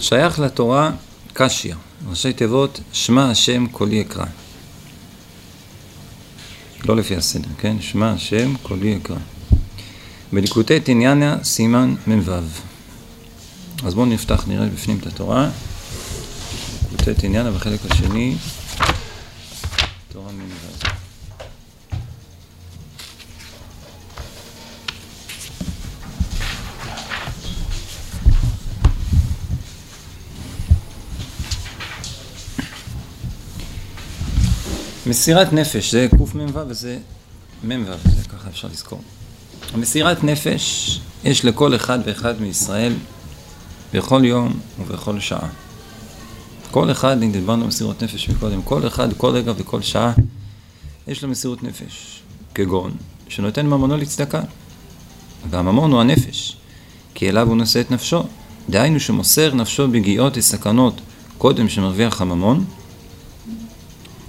שייך לתורה קשיא, ראשי תיבות שמע השם קולי אקרא. לא לפי הסדר, כן? שמע השם קולי אקרא. בליקוטי תניאנה סימן מ"ו. אז בואו נפתח, נראה בפנים את התורה. ליקוטי תניאנה בחלק השני, מסירת נפש, זה קמ"ו וזה מ"ו, זה ככה אפשר לזכור. מסירת נפש יש לכל אחד ואחד מישראל בכל יום ובכל שעה. כל אחד, אם דיברנו על מסירות נפש מקודם, כל אחד, כל רגע וכל שעה, יש לו מסירות נפש, כגון שנותן ממונו לצדקה. והממון הוא הנפש, כי אליו הוא נושא את נפשו. דהיינו שמוסר נפשו בגיאות וסכנות קודם שמרוויח הממון,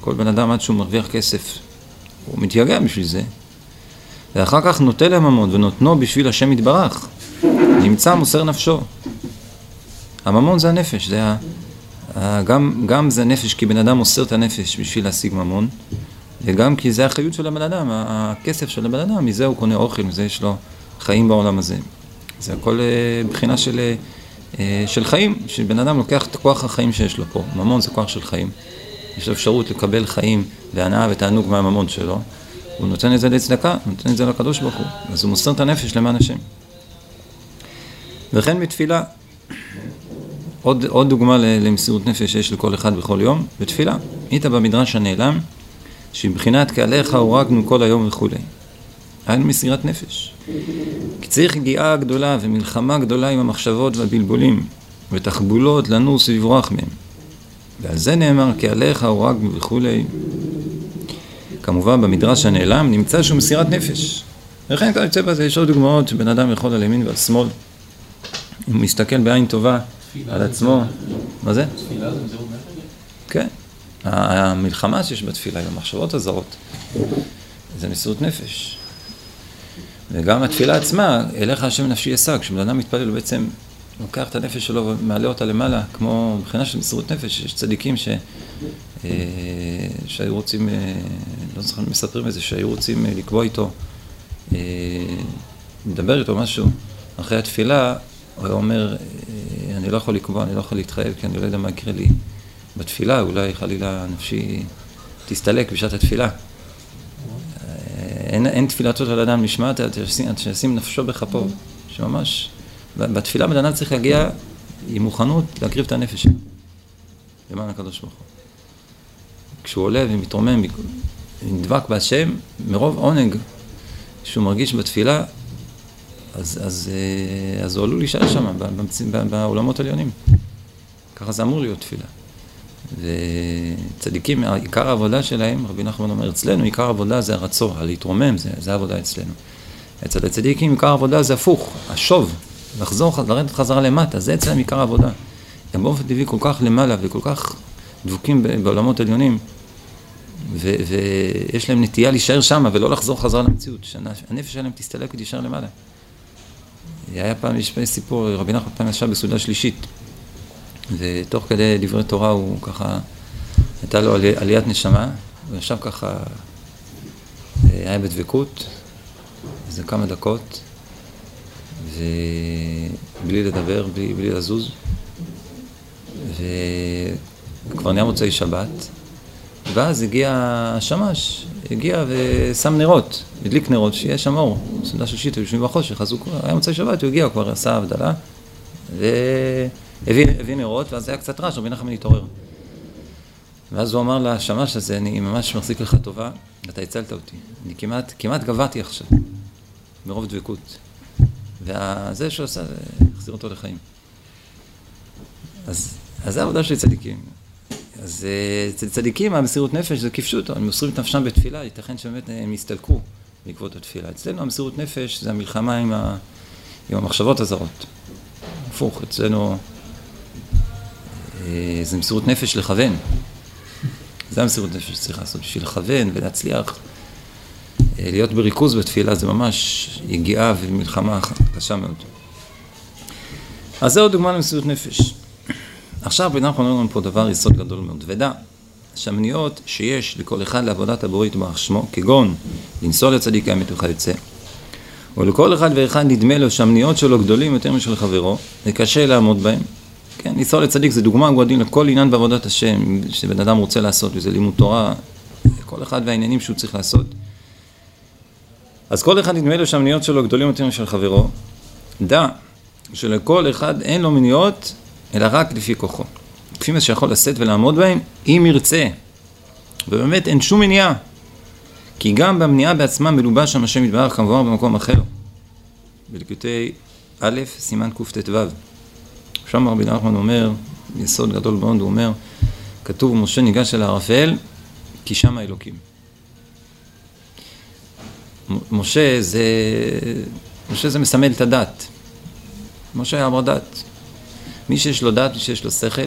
כל בן אדם עד שהוא מרוויח כסף, הוא מתייגע בשביל זה, ואחר כך נוטה לממון ונותנו בשביל השם יתברך, נמצא מוסר נפשו. הממון זה הנפש, זה ה... גם, גם זה נפש כי בן אדם מוסר את הנפש בשביל להשיג ממון, וגם כי זה החיות של הבן אדם, הכסף של הבן אדם, מזה הוא קונה אוכל, מזה יש לו חיים בעולם הזה. זה הכל אה, בחינה של, אה, של חיים, שבן אדם לוקח את כוח החיים שיש לו פה. ממון זה כוח של חיים. יש לו אפשרות לקבל חיים והנאה ותענוג מהממון שלו, הוא נותן את זה לצדקה, הוא נותן את זה לקדוש ברוך הוא, אז הוא מוסר את הנפש למען השם. וכן בתפילה, עוד, עוד דוגמה למסירות נפש שיש לכל אחד בכל יום, בתפילה. היית במדרש הנעלם, שבבחינת כעליך הורגנו כל היום וכולי. היינו מסירת נפש. כי צריך הגיעה גדולה ומלחמה גדולה עם המחשבות והבלבולים, ותחבולות לנוס ולברוח מהם. ועל זה נאמר כי עליך הורג וכולי. כמובן במדרש הנעלם נמצא שהוא מסירת נפש. וכן כל יוצא בזה יש עוד דוגמאות שבן אדם יכול על ימין ועל שמאל. אם הוא מסתכל בעין טובה על עצמו. מה זה? תפילה זה מזירות נפש? כן. המלחמה שיש בתפילה, המחשבות הזרות, זה מסירות נפש. וגם התפילה עצמה, אליך השם נפשי אשא, כשבן אדם מתפלל הוא בעצם לוקח את הנפש שלו ומעלה אותה למעלה, כמו מבחינה של מסירות נפש, יש צדיקים ש... אה, שהיו רוצים, אה, לא זוכר, מספרים את זה, שהיו רוצים אה, לקבוע איתו, לדבר איתו משהו, אחרי התפילה, הוא היה אומר, אני לא יכול לקבוע, אני לא יכול להתחייב, כי אני לא יודע מה יקרה לי בתפילה, אולי חלילה נפשי תסתלק בשעת התפילה. אין, אין תפילתו של אדם נשמעת עד שישים נפשו בכפו, שממש בתפילה בן אדם צריך להגיע עם מוכנות להקריב את הנפש שלו, למען הקדוש ברוך הוא. כשהוא עולה ומתרומם, נדבק בהשם, מרוב עונג שהוא מרגיש בתפילה, אז, אז, אה, אז הוא עלול להישאר שם, בעולמות העליונים. ככה זה אמור להיות תפילה. וצדיקים, עיקר העבודה שלהם, רבי נחמן אומר, אצלנו עיקר העבודה זה הרצון, הלהתרומם, זה, זה העבודה אצלנו. אצל הצדיקים עיקר העבודה זה הפוך, השוב, לחזור, לרדת חזרה למטה, זה אצלם עיקר העבודה. הם באופן טבעי כל כך למעלה וכל כך דבוקים בעולמות עליונים, ו- ויש להם נטייה להישאר שם ולא לחזור חזרה למציאות, שהנפש שלהם תסתלק ותישאר למעלה. היה פעם, יש סיפור, רבי נחמן פעם ישב בסעודה שלישית, ותוך כדי דברי תורה הוא ככה, הייתה לו עלי, עליית נשמה, הוא ישב ככה, היה בדבקות, איזה כמה דקות, ובלי לדבר, בלי, בלי לזוז. וכבר נהיה מוצאי שבת, ואז הגיע השמש, הגיע ושם נרות, הדליק נרות, שיהיה שם אור. סעודה שלישית, היו יושבים בחושך, אז הוא היה מוצאי שבת, הוא הגיע, הוא כבר עשה הבדלה, והביא נרות, ואז היה קצת רעש, רבי נחמן התעורר. ואז הוא אמר לשמש הזה, אני ממש מחזיק לך טובה, אתה הצלת אותי. אני כמעט, כמעט גבעתי עכשיו, מרוב דבקות. וזה שהוא עשה, החזיר אותו לחיים. אז, אז זה העבודה של צדיקים. אז אה, אצל צדיקים המסירות נפש זה כפשוטו, הם מוסרים את נפשם בתפילה, ייתכן שבאמת הם יסתלקו בעקבות התפילה. אצלנו המסירות נפש זה המלחמה עם, ה, עם המחשבות הזרות. הפוך, אצלנו אה, זה מסירות נפש לכוון. זה המסירות נפש שצריך לעשות בשביל לכוון ולהצליח. אה, להיות בריכוז בתפילה זה ממש יגיעה ומלחמה קשה מאוד. אז זהו דוגמה למסירות נפש. עכשיו בן אדם אומר לנו פה דבר יסוד גדול מאוד, ודע שהמניעות שיש לכל אחד לעבודת הבורא יתברך שמו, כגון לנסוע לצדיק האמת וכיוצא, ולכל אחד ואחד נדמה לו שהמניעות שלו גדולים יותר משל חברו, וקשה לעמוד בהם. כן, לנסוע לצדיק זה דוגמה גודלין לכל עניין בעבודת השם, שבן אדם רוצה לעשות, וזה לימוד תורה, כל אחד והעניינים שהוא צריך לעשות. אז כל אחד נדמה לו שהמניעות שלו גדולים יותר משל חברו. דע שלכל אחד אין לו מניעות, אלא רק לפי כוחו. לפי מה שיכול לשאת ולעמוד בהם, אם ירצה. ובאמת אין שום מניעה. כי גם במניעה בעצמה מלובש שם השם יתברך כמובן במקום אחר. בלקוטי א', סימן קט"ו. שם רבי נחמן אומר, יסוד גדול מאוד, הוא אומר, כתוב משה ניגש אל הערפל, כי שם האלוקים. משה זה, משה זה מסמל את הדת. משה אמר דת. מי שיש לו דת, מי שיש לו שכל,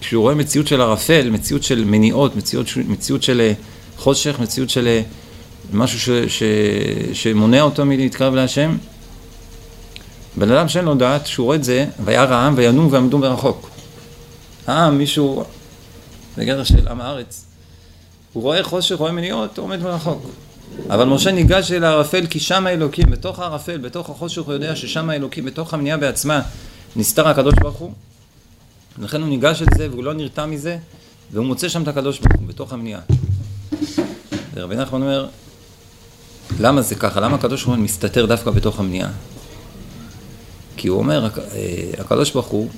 כשהוא רואה מציאות של ערפל, מציאות של מניעות, מציאות, מציאות של אה, חושך, מציאות של אה, משהו ש, ש, שמונע אותו מלהתקרב להשם, בן אדם שאין לו דת, כשהוא רואה את זה, וירא העם וינום ועמדו מרחוק. העם, מישהו, בגדר של עם הארץ, הוא רואה חושך, רואה מניעות, עומד מרחוק. אבל משה ניגש אל הערפל כי שם האלוקים, בתוך הערפל, בתוך החושך הוא יודע ששם האלוקים, בתוך המניעה בעצמה, נסתר הקדוש ברוך הוא. לכן הוא ניגש אל זה והוא לא נרתע מזה, והוא מוצא שם את הקדוש ברוך הוא, בתוך המניעה. ורבי נחמן אומר, למה זה ככה? למה הקדוש ברוך הוא מסתתר דווקא בתוך המניעה? כי הוא אומר, אה, הקדוש ברוך הוא,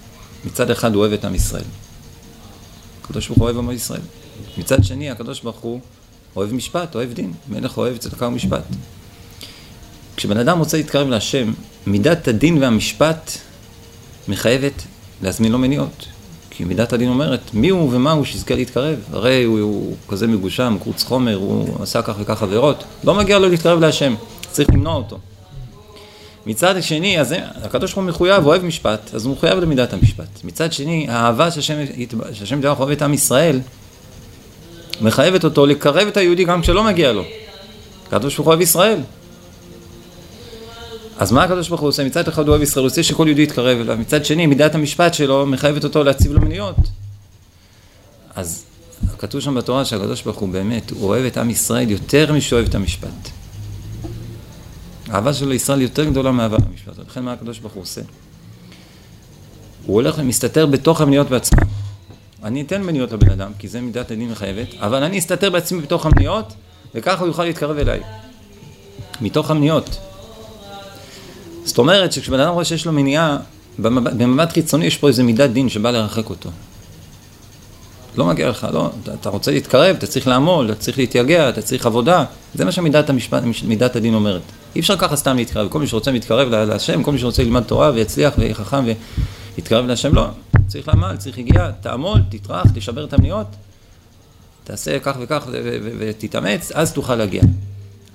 מצד אחד הוא אוהב את עם ישראל. הקדוש ברוך הוא אוהב עם ישראל. מצד שני, הקדוש ברוך הוא אוהב משפט, אוהב דין. מלך אוהב צדקה ומשפט. כשבן אדם רוצה להתקרב להשם, מידת הדין והמשפט מחייבת להזמין לו מניעות. כי מידת הדין אומרת, מי הוא ומה הוא שיזכה להתקרב? הרי הוא, הוא כזה מגושם, קרוץ חומר, הוא עשה כך וכך עבירות. לא מגיע לו להתקרב להשם, צריך למנוע אותו. מצד שני, אז הקדוש ברוך הוא מחויב, אוהב משפט, אז הוא מחויב למידת המשפט. מצד שני, האהבה שהשם יתברך אוהב את עם ישראל, מחייבת אותו לקרב את היהודי גם כשלא מגיע לו. הקדוש ברוך הוא אוהב ישראל. אז מה הקדוש ברוך הוא עושה? מצד אחד הוא אוהב ישראל, הוא רוצה שכל יהודי יתקרב אליו. מצד שני, מידת המשפט שלו מחייבת אותו להציב לו מניות. אז כתוב שם בתורה שהקדוש ברוך הוא באמת, הוא אוהב את עם ישראל יותר משאוהב את המשפט. האהבה שלו לישראל יותר גדולה מאהבה למשפט. לכן מה הקדוש ברוך הוא עושה? הוא הולך ומסתתר בתוך המניות בעצמם. אני אתן מניות לבן אדם, כי זה מידת הדין מחייבת, אבל אני אסתתר בעצמי בתוך המניות, וככה הוא יוכל להתקרב אליי. מתוך המניות. זאת אומרת שכשבן אדם רואה שיש לו מניעה, במבט חיצוני יש פה איזה מידת דין שבא לרחק אותו. לא מגיע לך, לא, אתה, רוצה להתקרב, אתה צריך לעמול, אתה צריך להתייגע, אתה צריך עבודה, זה מה שמידת המשפט, מידת הדין אומרת. אי אפשר ככה סתם להתקרב, כל מי שרוצה להתקרב להשם, כל מי שרוצה ללמד תורה ויצליח ויהיה חכם ויתקרב להשם, לא, צריך לעמל, צריך הגיעה, תעמול, תטרח, תשבר את המניות, תעשה כך וכך ותתאמץ, אז תוכל להגיע.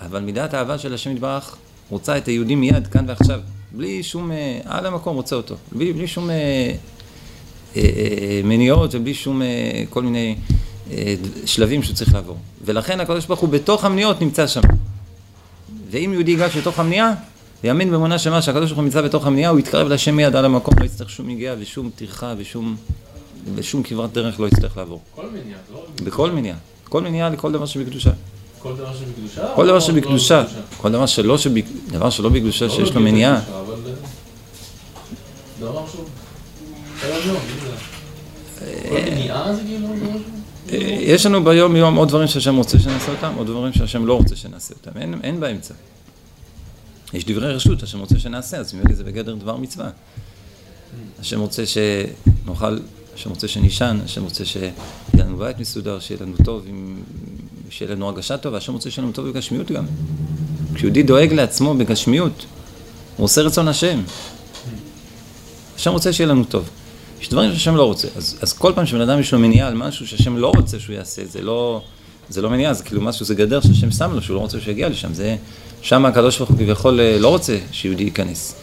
אבל מידת האהבה של השם יתברך רוצה את היהודי מיד, כאן ועכשיו, בלי שום, אה, על המקום רוצה אותו, בלי, בלי שום אה, אה, אה, מניעות ובלי שום אה, כל מיני אה, שלבים שהוא צריך לעבור. ולכן הקדוש ברוך הוא בתוך המניעות נמצא שם. ואם יהודי ייגש לתוך המניעה, ויאמין באמונה שמה שהקדוש ברוך הוא נמצא בתוך המניעה, הוא יתקרב להשם מיד על המקום, לא יצטרך שום יגיעה ושום טרחה ושום, ושום כברת דרך לא יצטרך לעבור. כל מניעה, לא? בכל מניעה. כל מניעה לכל דבר שבקדושה. כל דבר שבקדושה? כל דבר או שבקדושה. לא כל דבר שלא דבר שלא בקדושה, לא שיש לו מניעה. אה, זה כאילו. אה, יש לנו ביום יום עוד דברים שהשם רוצה שנעשה אותם, עוד דברים שהשם לא רוצה שנעשה אותם. אין באמצע. יש דברי רשות שהשם רוצה שנעשה, אז ממילא זה בגדר דבר מצווה. השם רוצה שנאכל, השם רוצה שנישן, השם רוצה שיהיה לנו בית מסודר, שיהיה לנו טוב, שיהיה לנו הרגשה טובה, השם רוצה שיהיה לנו טוב בגשמיות גם. כשיהודי דואג לעצמו בגשמיות, הוא עושה רצון השם. השם רוצה שיהיה לנו טוב. יש דברים שהשם לא רוצה. אז, אז כל פעם שבן אדם יש לו מניעה על משהו שהשם לא רוצה שהוא יעשה, זה לא, זה לא מניעה, זה כאילו משהו, זה גדר שהשם שם לו, שהוא לא רוצה שיגיע לשם. זה, שם הקדוש ברוך הוא כביכול אה, לא רוצה שיהודי ייכנס.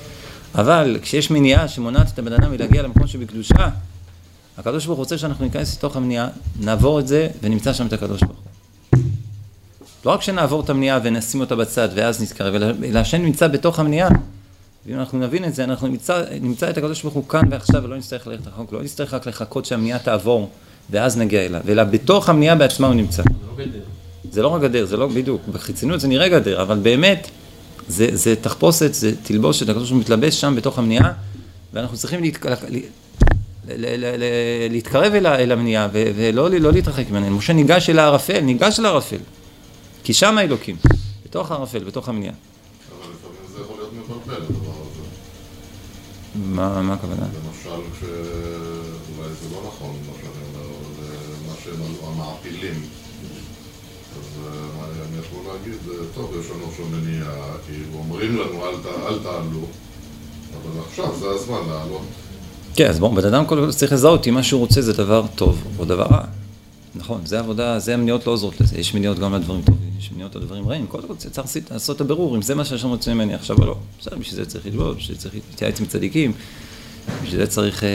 אבל כשיש מניעה שמונעת את הבן אדם מלהגיע למקום שבקדושה, הקדוש ברוך הוא רוצה שאנחנו ניכנס לתוך המניעה, נעבור את זה ונמצא שם את הקדוש ברוך הוא. לא רק שנעבור את המניעה ונשים אותה בצד ואז נתקרב, אלא השם נמצא בתוך המניעה ואם אנחנו נבין את זה, אנחנו נמצא, נמצא את הקדוש ברוך הוא כאן ועכשיו ולא נצטרך ללכת רחוק, לא נצטרך רק לחכות שהמניעה תעבור ואז נגיע אליו, אלא בתוך המניעה בעצמה הוא נמצא. זה לא גדר. זה לא רק גדר, זה לא בדיוק, בחיצוניות זה נראה גדר, אבל באמת זה, זה תחפושת, זה תלבושת, הקדוש ברוך הוא מתלבש שם בתוך המניעה, ואנחנו צריכים להתק... להתקרב אל, אל המניעה ולא לא להתרחק ממנה. משה ניגש אל הערפל, ניגש אל הערפל, כי שם האלוקים, בתוך הערפל, בתוך המניעה. אבל לפעמים זה יכול להיות מבלבל, הדבר הזה. מה, מה הכוונה? למשל, כש... אולי זה לא נכון מה שאני אומר, שהם המעפילים. אז אה, הם יכלו להגיד, אה, טוב, יש לנו שם מניעה, כאילו אומרים לנו אל, תעלו, אבל עכשיו זה הזמן לעלות. כן, אז בואו, בן אדם קודם כל צריך לזהות אם מה שהוא רוצה זה דבר טוב או דבר רע. נכון, זה עבודה, זה המניעות לא עוזרות לזה, יש מניעות גם לדברים טובים, יש מניעות לדברים רעים, כל צריך לעשות- את הבירור אם זה מה שהשם רוצה ממני עכשיו או לא. בסדר, בשביל זה צריך ללמוד, בשביל זה צריך להתייעץ עם צדיקים, בשביל זה צריך אה,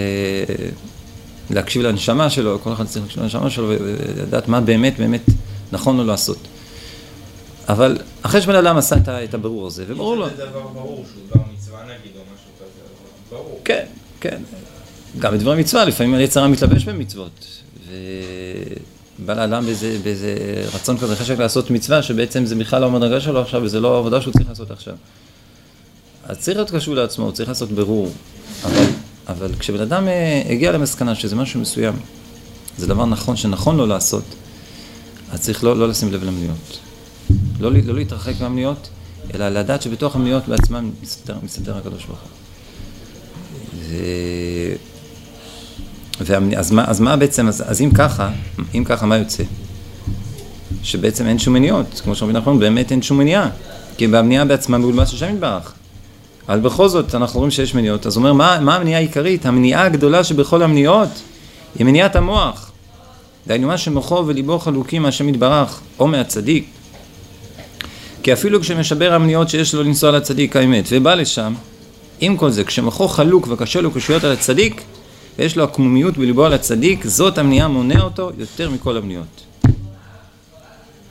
להקשיב לנשמה שלו, כל אחד צריך להקשיב לנשמה שלו ולדעת מה באמת באמת נכון לו לעשות. אבל אחרי שבן אדם עשה את הבירור הזה, וברור לו... זה דבר ברור, שהוא דבר מצווה נגיד, או משהו כזה, ברור. כן, כן. גם בדברי מצווה, לפעמים היצר הרע מתלבש במצוות. ובא לאדם באיזה, באיזה רצון כזה חשק לעשות מצווה, שבעצם זה בכלל לא המדרגה שלו עכשיו, וזה לא העבודה שהוא צריך לעשות עכשיו. אז צריך להיות קשור לעצמו, הוא צריך לעשות בירור. אבל, אבל כשבן אדם אה, הגיע למסקנה שזה משהו מסוים, זה דבר נכון, שנכון לו לעשות, אז צריך לא, לא לשים לב למניות. לא, לא להתרחק מהמניות, אלא לדעת שבתוך המניות בעצמם מסתדר, מסתדר הקדוש ברוך הוא. אז, אז מה בעצם, אז, אז אם ככה, אם ככה, מה יוצא? שבעצם אין שום מניעות, כמו שאומרים נכון, באמת אין שום מניעה, כי במניעה בעצמה מולבש השם יתברך. אבל בכל זאת אנחנו רואים שיש מניעות, אז הוא אומר, מה, מה המניעה העיקרית? המניעה הגדולה שבכל המניעות היא מניעת המוח. דהיינו מה שמוחו וליבו חלוקים מהשם יתברך, או מהצדיק. כי אפילו כשמשבר המניעות שיש לו לנסוע לצדיק האמת, ובא לשם, עם כל זה, כשמוחו חלוק וקשה לו קושיות על הצדיק, ויש לו עקמומיות בליבו על הצדיק, זאת המניעה מונע אותו יותר מכל המניעות.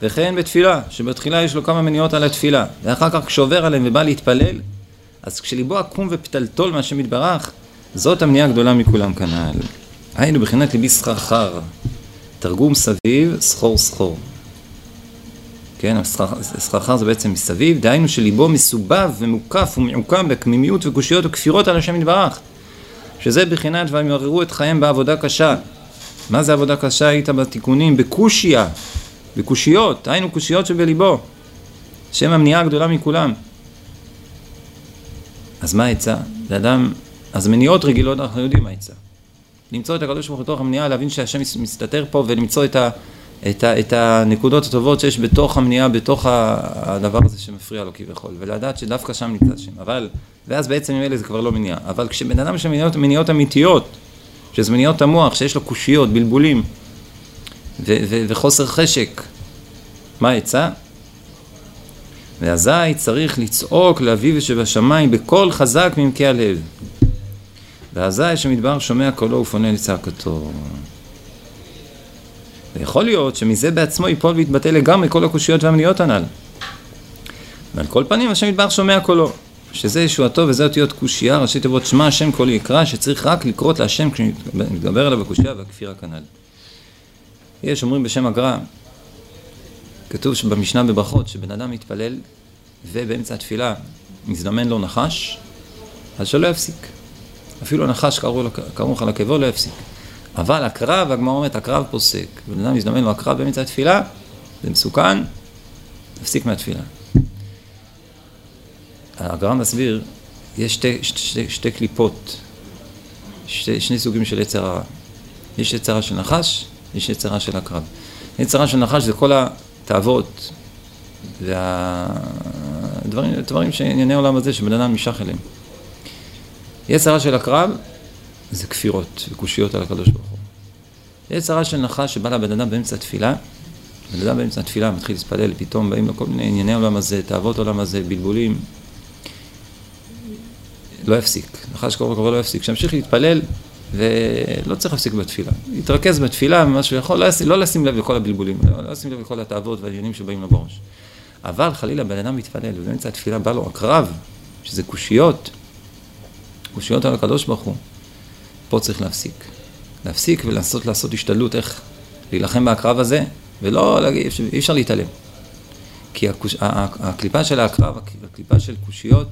וכן בתפילה, שבתחילה יש לו כמה מניעות על התפילה, ואחר כך כשעובר עליהם ובא להתפלל, אז כשליבו עקום ופתלתול מהשם יתברך, זאת המניעה הגדולה מכולם כנ"ל. היינו בחינת ליבי סחרחר, תרגום סביב, סחור סחור. כן, הסחר- סחרחר זה בעצם מסביב, דהיינו שליבו מסובב ומוקף ומעוקם בקמימיות וקושיות וכפירות על השם יתברך. שזה בחינת והם יעוררו את חייהם בעבודה קשה. מה זה עבודה קשה? היית בתיקונים, בקושיה, בקושיות, היינו קושיות שבליבו. שם המניעה הגדולה מכולם. אז מה העצה? לאדם, אז מניעות רגילות אנחנו יודעים מה העצה. למצוא את הקדוש ברוך הוא בתוך המניעה, להבין שהשם מס- מסתתר פה ולמצוא את, ה, את, ה, את הנקודות הטובות שיש בתוך המניעה, בתוך הדבר הזה שמפריע לו כביכול, ולדעת שדווקא שם נמצא השם. אבל, ואז בעצם ממילא זה כבר לא מניעה. אבל כשבן אדם יש מניעות אמיתיות, שזה מניעות המוח, שיש לו קושיות, בלבולים, ו, ו, וחוסר חשק, מה העצה? ואזי צריך לצעוק לאביו שבשמיים בקול חזק מעמקי הלב. ואזי שמדבר שומע קולו ופונה לצעקתו. ויכול להיות שמזה בעצמו ייפול ויתבטא לגמרי כל הקושיות והמניעות הנ"ל. ועל כל פנים השם יתברך שומע קולו, שזה ישועתו וזה אותיות קושייה, ראשי תיבות שמע השם קולי יקרא, שצריך רק לקרות להשם כשנתגבר עליו הקושייה והכפירה כנ"ל. יש אומרים בשם הגר"א, כתוב במשנה בברכות, שבן אדם מתפלל ובאמצע התפילה מזדמן לו נחש, אז שלא יפסיק. אפילו נחש קראו לו- קראו לך לקבו, לא יפסיק. אבל הקרב, הגמרא אומרת, הקרב פוסק. בן אדם מזדמן לו הקרב באמצע התפילה, זה מסוכן, תפסיק מהתפילה. הגר"א מסביר, יש שתי, שתי, שתי קליפות, שתי, שני סוגים של יצר הרע. יש יצר של נחש, יש יצר של הקרב. יצר של נחש זה כל התאוות והדברים דברים שענייני העולם הזה שבן אדם נמשך אליהם. יצר רע של הקרב זה כפירות וקושיות על הקדוש ברוך הוא. יצר רע של נחש שבא לבן אדם באמצע התפילה, בן אדם באמצע התפילה מתחיל להתפלל, פתאום באים לו כל מיני ענייני העולם הזה, תאוות העולם הזה, בלבולים. לא יפסיק, נחש קרוב קרוב לא יפסיק, שימשיך להתפלל ולא צריך להפסיק בתפילה. יתרכז בתפילה ממה שהוא יכול, לא, ישים, לא לשים לב לכל הבלבולים, לא, לא לשים לב לכל התאוות והעניינים שבאים לו בראש. אבל חלילה בן אדם מתפלל ובאמצע התפילה בא לו הקרב, שזה קושיות, קושיות על הקדוש ברוך הוא, פה צריך להפסיק. להפסיק ולנסות לעשות השתדלות איך להילחם בקרב הזה, ולא להגיד, אי אפשר להתעלם. כי הקוש... הקליפה של הקרב, הקליפה של קושיות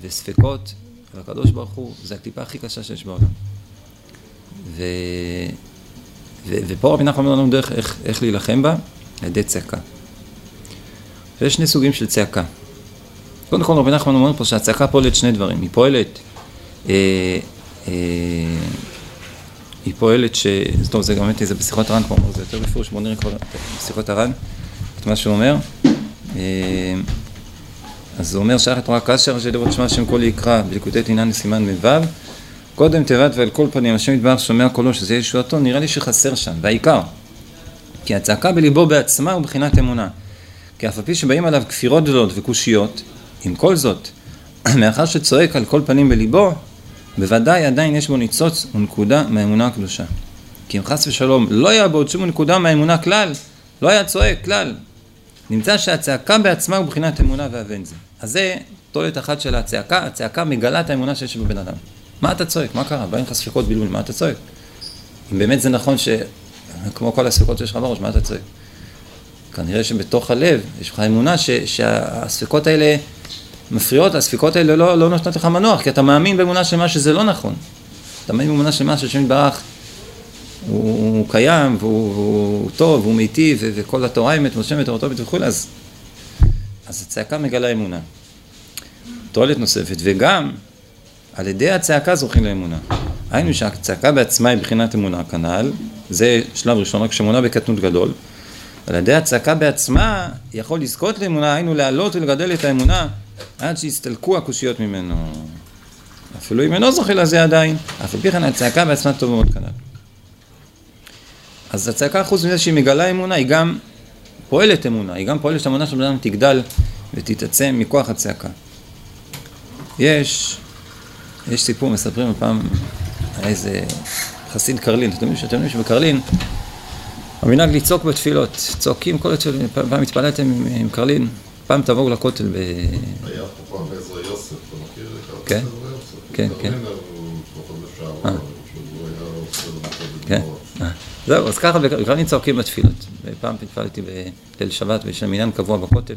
וספקות הקדוש ברוך הוא, זה הקליפה הכי קשה שיש בעולם. ו... ו... ופה רבי נחמן אומר לנו דרך איך, איך להילחם בה, על ידי צעקה. ויש שני סוגים של צעקה. קודם כל רבי נחמן אומר פה שהצעקה פועלת שני דברים. היא פועלת, אה, אה, היא פועלת ש... טוב, זה גם באמת, זה בשיחות הר"ן כבר, זה יותר בפירוש, בואו נראה כבר בשיחות הר"ן את מה שהוא אומר. אה, אז הוא אומר שייך לתורה כאשר אשר לראות שמע השם קול יקרא בליקודי תינן לסימן מ"ו קודם תיבת ועל כל פנים השם יתברך שומע קולו שזה יהיה ישועתו נראה לי שחסר שם והעיקר כי הצעקה בליבו בעצמה הוא בחינת אמונה כי אף על פי שבאים עליו כפירות גדולות וקושיות עם כל זאת מאחר שצועק על כל פנים בליבו בוודאי עדיין יש בו ניצוץ ונקודה מהאמונה הקדושה כי אם חס ושלום לא היה בו עוד שום נקודה מהאמונה כלל לא היה צועק כלל נמצא שהצעקה בעצמה הוא בחינת אמונה ואבן זה. אז זה תולת אחת של הצעקה, הצעקה מגלה את האמונה שיש בבן אדם. מה אתה צועק? מה קרה? באים לך ספקות בלבול, מה אתה צועק? אם באמת זה נכון ש... כמו כל הספקות שיש לך בראש, מה אתה צועק? כנראה שבתוך הלב יש לך אמונה ש... שהספקות האלה מפריעות, הספקות האלה לא, לא נותנות לך מנוח, כי אתה מאמין באמונה שלמה שזה לא נכון. אתה מאמין באמונה שלמה שהשם יתברך הוא, הוא קיים והוא, והוא טוב והוא מיטיב וכל התורה אמת ונושמת תורתו וכולי, אז, אז הצעקה מגלה אמונה. תועלת נוספת, וגם על ידי הצעקה זוכים לאמונה. היינו שהצעקה בעצמה היא בחינת אמונה כנ"ל, זה שלב ראשון, רק שאמונה בקטנות גדול. על ידי הצעקה בעצמה יכול לזכות לאמונה, היינו להעלות ולגדל את האמונה עד שיסתלקו הקושיות ממנו. אפילו אם אינו זוכה לזה עדיין, אף על פי כן הצעקה בעצמה טוב מאוד כנ"ל. אז הצעקה חוץ מזה שהיא מגלה אמונה, היא גם פועלת אמונה, היא גם פועלת שהאמונה של בן אדם תגדל ותתעצם מכוח הצעקה. יש, יש סיפור, מספרים פעם, איזה חסיד קרלין, אתם יודעים שאתם יודעים שבקרלין המנהג לצעוק בתפילות, צועקים כל התפילות, פעם התפללתם עם, עם קרלין, פעם תבואו לכותל ב... היה פה פעם עזרא יוסף, אתה מכיר את כן, כן, כן. כן. זהו, אז ככה בקרלין צועקים בתפילות. פעם התפללתי בליל שבת ויש להם עניין קבוע בכותל.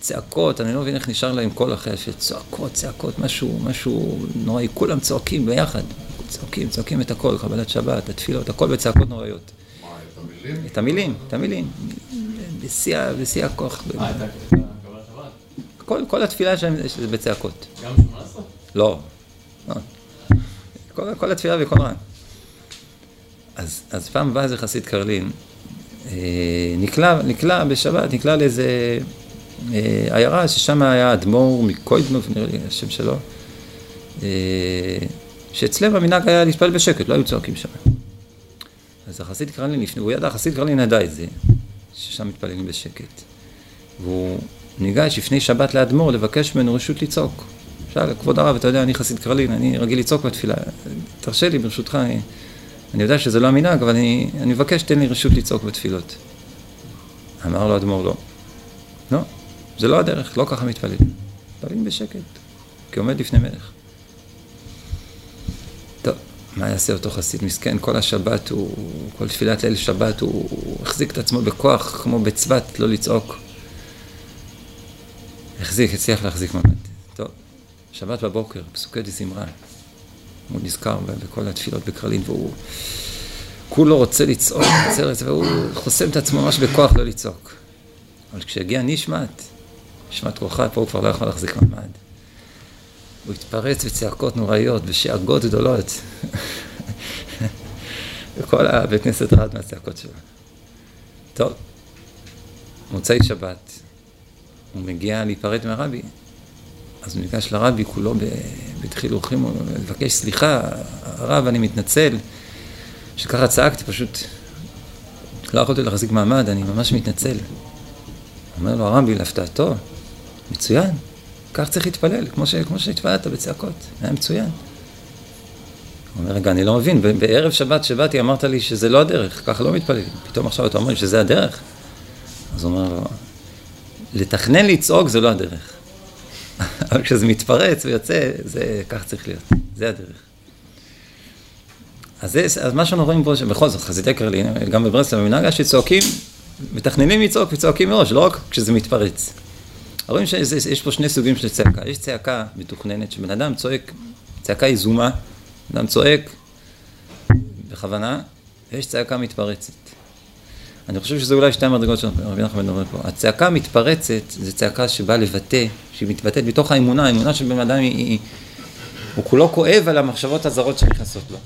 צעקות, אני לא מבין איך נשאר להם קול אחרי השביל, צועקות, צעקות, משהו, משהו נוראי, כולם צועקים ביחד. צועקים, צועקים את הכל, קבלת שבת, התפילות, הכל בצעקות נוראיות. מה, את המילים? את המילים, את המילים. בשיא הכוח. אה, את קבלת שבת? כל, כל התפילה שלהם זה בצעקות. גם שמונה עשרה? לא. לא. כל, כל התפילה בקול רם. אז, אז פעם בא איזה חסיד קרלין, אה, נקלע, נקלע בשבת, נקלע לאיזה עיירה ששם היה אדמו"ר מקוידנוב, נראה לי השם שלו, אה, שאצלם המנהג היה להתפלל בשקט, לא היו צועקים שם. אז החסיד קרלין, הוא ידע, החסיד קרלין ידע את זה, ששם מתפללים בשקט. והוא ניגש לפני שבת לאדמו"ר לבקש ממנו רשות לצעוק. שאל, כבוד הרב, אתה יודע, אני חסיד קרלין, אני רגיל לצעוק בתפילה, תרשה לי ברשותך, אני, אני יודע שזה לא המנהג, אבל אני, אני מבקש, תן לי רשות לצעוק בתפילות. אמר לו אדמו"ר, לא. לא, זה לא הדרך, לא ככה מתפללים. מתפללים בשקט, כעומד לפני מלך. טוב, מה יעשה אותו חסיד מסכן? כל השבת, הוא, כל תפילת ליל שבת, הוא, הוא החזיק את עצמו בכוח, כמו בצבת, לא לצעוק. החזיק, הצליח להחזיק מעמד. טוב, שבת בבוקר, פסוקי דזמרה. הוא נזכר בכל התפילות בקרלין, והוא כולו רוצה לצעוק, והוא חוסם את עצמו ממש בכוח לא לצעוק. אבל כשהגיע נשמת, נשמת כוחה, פה הוא כבר לא יכול להחזיק מעמד. הוא התפרץ בצעקות נוראיות, בשאגות גדולות. וכל הבית כנסת רעד מהצעקות שלו. טוב, מוצאי שבת, הוא מגיע להיפרד מהרבי, אז הוא ניגש לרבי, כולו בתחילוכים, הוא מבקש סליחה, הרב, אני מתנצל, שככה צעקתי, פשוט לא יכולתי להחזיק מעמד, אני ממש מתנצל. אומר לו הרבי, להפתעתו, מצוין, כך צריך להתפלל, כמו, ש, כמו שהתפללת בצעקות, היה מצוין. הוא אומר, רגע, אני לא מבין, בערב שבת שבאתי אמרת לי שזה לא הדרך, ככה לא מתפללים. פתאום עכשיו אתה אומר שזה הדרך? אז הוא אומר לתכנן לצעוק זה לא הדרך. אבל כשזה מתפרץ ויוצא, זה, כך צריך להיות, זה הדרך. אז, זה, אז מה שאנחנו רואים פה, שבכל זאת, חסידי קרלין, גם בברסלב, במנהג היה שצועקים, מתכננים לצעוק וצועקים מראש, לא רק כשזה מתפרץ. רואים שיש פה שני סוגים של צעקה. יש צעקה מתוכננת, שבן אדם צועק, צעקה יזומה, בן אדם צועק בכוונה, ויש צעקה מתפרצת. אני חושב שזה אולי שתי המדרגות נחמן מדברים פה. הצעקה המתפרצת זה צעקה שבאה לבטא, שהיא מתבטאת מתוך האמונה, האמונה של בן אדם היא, היא, הוא כולו כואב על המחשבות הזרות שנכנסות לו.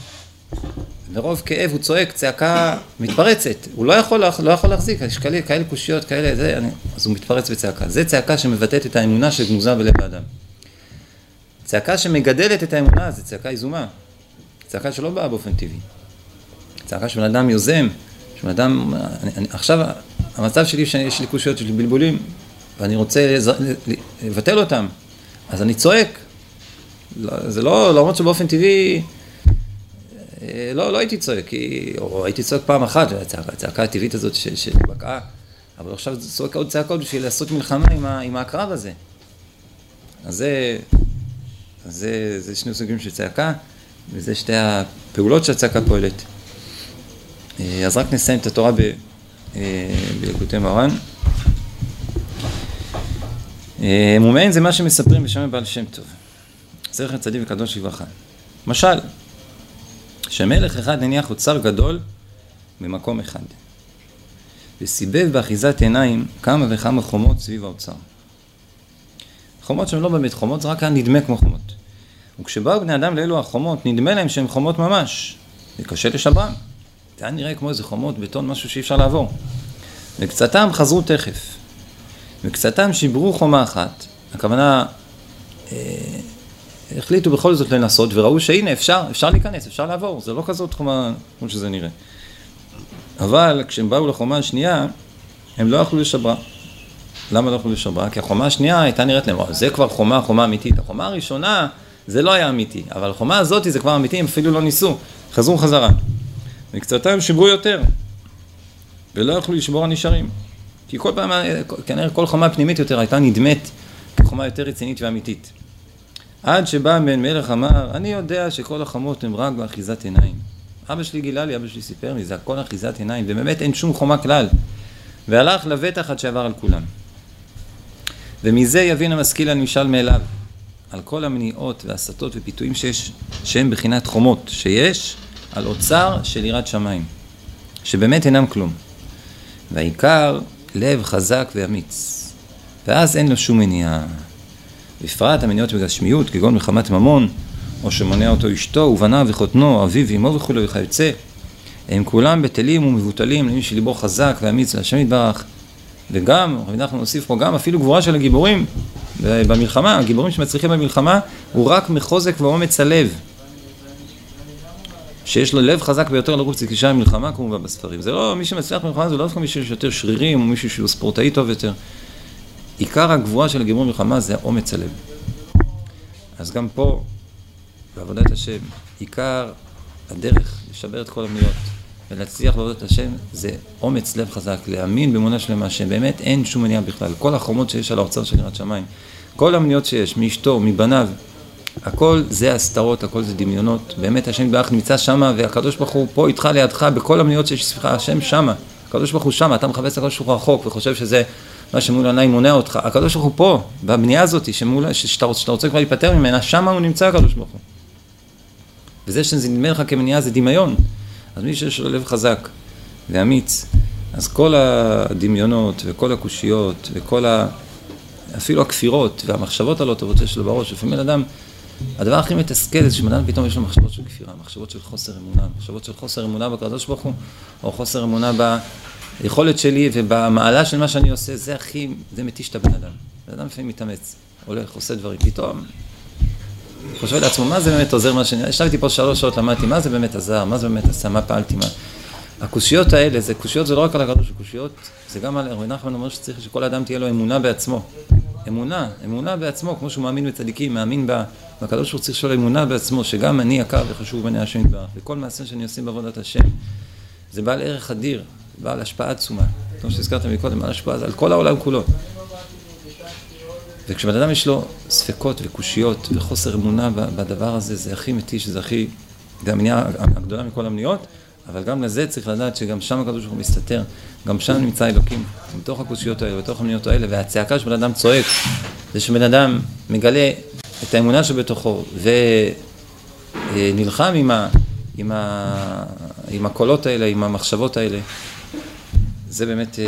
מרוב כאב הוא צועק צעקה מתפרצת, הוא לא יכול, לא יכול להחזיק, יש כאלה, כאלה קושיות, כאלה, זה, אני, אז הוא מתפרץ בצעקה. זה צעקה שמבטאת את האמונה שגנוזה בלב האדם. צעקה שמגדלת את האמונה זה צעקה יזומה. צעקה שלא באה באופן טבעי. צעקה שבן אדם יוזם, שבן אדם, אני, אני, עכשיו המצב שלי שיש לי קושיות, יש לי בלבולים, ואני רוצה לבטל אותם, אז אני צועק. לא, זה לא, למרות שבאופן טבעי לא, לא הייתי צועק, או הייתי צועק פעם אחת, הצעקה הטבעית הזאת שבקעה, אבל עכשיו צועק עוד צעקות בשביל לעשות מלחמה עם, ה, עם הקרב הזה. אז זה, אז זה, זה שני סוגים של צעקה, וזה שתי הפעולות שהצעקה פועלת. אה, אז רק נסיים את התורה ב, אה, בלקוטי מרן. מומיין זה מה שמספרים בשם בעל שם טוב. זכר צדיק וקדוש לברכה. משל, שמלך אחד הניח אוצר גדול במקום אחד. וסיבב באחיזת עיניים כמה וכמה חומות סביב האוצר. חומות שהן לא באמת חומות, זה רק היה נדמה כמו חומות. וכשבאו בני אדם לאלו החומות, נדמה להם שהן חומות ממש. זה קשה לשברם. זה היה נראה כמו איזה חומות בטון, משהו שאי אפשר לעבור. וקצתם חזרו תכף. וקצתם שיברו חומה אחת. הכוונה, אה, החליטו בכל זאת לנסות וראו שהנה אפשר, אפשר להיכנס, אפשר לעבור, זה לא כזאת חומה כמו שזה נראה. אבל כשהם באו לחומה השנייה, הם לא יכלו לשברה. למה לא יכלו לשברה? כי החומה השנייה הייתה נראית להם, זה כבר חומה, חומה אמיתית. החומה הראשונה זה לא היה אמיתי, אבל החומה הזאת זה כבר אמיתי, הם אפילו לא ניסו, חזרו חזרה. מקצתם שיברו יותר, ולא יכלו לשבור הנשארים. כי כל פעם, כנראה כל חומה פנימית יותר הייתה נדמת כחומה יותר רצינית ואמיתית. עד שבא בן מלך אמר, אני יודע שכל החומות הן רק באחיזת עיניים. אבא שלי גילה לי, אבא שלי סיפר לי, זה הכל אחיזת עיניים, ובאמת אין שום חומה כלל. והלך לבטח עד שעבר על כולם. ומזה יבין המשכיל הנמשל מאליו, על כל המניעות והסתות ופיתויים שיש, שהם בחינת חומות, שיש על אוצר של יראת שמיים, שבאמת אינם כלום. והעיקר, לב חזק ואמיץ, ואז אין לו שום מניעה. בפרט המניעות בגשמיות, כגון מחמת ממון, או שמונע אותו אשתו ובניו וחותנו, אביו ואמו וכולי וכיוצא, הם כולם בטלים ומבוטלים למי שליבו חזק ואמיץ להשם יתברך. וגם, אנחנו נוסיף פה גם אפילו גבורה של הגיבורים במלחמה, הגיבורים שמצליחים במלחמה הוא רק מחוזק ואומץ הלב. שיש לו לב חזק ביותר לרוץ לקישה במלחמה כמובן בספרים. זה לא, מי שמצליח במלחמה זה לא דווקא מישהו שיותר שרירים או מישהו שהוא ספורטאי טוב יותר. עיקר הגבורה של הגיבור מלחמה זה אומץ הלב. אז גם פה, בעבודת השם, עיקר הדרך לשבר את כל המניות ולהצליח בעבודת השם זה אומץ לב חזק, להאמין באמונה שלמה שבאמת אין שום מניעה בכלל. כל החומות שיש על האוצר של יראת שמיים, כל המניות שיש, מאשתו, מבניו, הכל זה הסתרות, הכל זה דמיונות. באמת השם יתברך נמצא שמה והקדוש ברוך הוא פה איתך לידך בכל המניות שיש סליחה, השם שמה. הקדוש ברוך הוא שמה, אתה מחפש את הקדוש ברוך הוא רחוק וחושב שזה מה שמול עיניי מונע אותך. הקדוש ברוך הוא פה, בבנייה הזאת, שמול, שאתה, שאתה רוצה כבר להיפטר ממנה, שם הוא נמצא הקדוש ברוך הוא. וזה שזה נדמה לך כמניעה זה דמיון. אז מי שיש לו לב חזק ואמיץ, אז כל הדמיונות וכל הקושיות וכל ה... אפילו הכפירות והמחשבות הלא טובות שיש לו בראש, לפעמים אדם, הדבר הכי מתסכל זה שבן פתאום יש לו מחשבות של כפירה, מחשבות של חוסר אמונה, מחשבות של חוסר אמונה בקדוש ברוך הוא, או חוסר אמונה ב... היכולת שלי ובמעלה של מה שאני עושה, זה הכי, זה מתיש את הבן אדם. בן אדם לפעמים מתאמץ, הולך, עושה דברים, פתאום חושב לעצמו, מה זה באמת עוזר מה שאני... ישבתי פה שלוש שעות, למדתי, מה זה באמת עזר, מה זה באמת עשה, מה פעלתי, מה... הקושיות האלה, זה קושיות זה לא רק על הקדוש, קושיות זה גם על... רבי נחמן אומר שצריך שכל אדם תהיה לו אמונה בעצמו. אמונה, אמונה בעצמו, כמו שהוא מאמין בצדיקים, מאמין בקדוש ברוך צריך שיהיה לו אמונה בעצמו, שגם אני יקר וחשוב בעיני השם יתברך, וכל מעשה שאני עושה בעבודת השם, זה בעל ערך אדיר, בעל השפעה עצומה. כמו שהזכרת מקודם, בעל השפעה, על כל העולם כולו. וכשבן אדם יש לו ספקות וקושיות וחוסר אמונה בדבר הזה, זה הכי מתיש, זה הכי, זה המניעה הגדולה מכל המניעות, אבל גם לזה צריך לדעת שגם שם הקדוש ברוך הוא מסתתר, גם שם נמצא אלוקים, בתוך הקושיות האלה, בתוך המניעות האלה, והצעקה שבן אדם צועק, זה שבן אדם מגלה את האמונה שבתוכו ונלחם עם, ה, עם, ה, עם הקולות האלה, עם המחשבות האלה, זה באמת,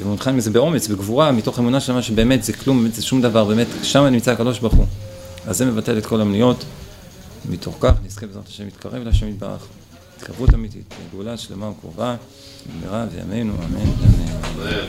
הוא נלחם עם זה באומץ, בגבורה, מתוך אמונה שלמה שבאמת זה כלום, באמת זה שום דבר, באמת שם נמצא הקדוש ברוך הוא. אז זה מבטל את כל המניעות, מתוך כך נזכה בעזרת השם להתקרב להשם יתברך. התקרבות אמיתית, גאולה שלמה וקרובה, במהרה בימינו, אמן. אמן.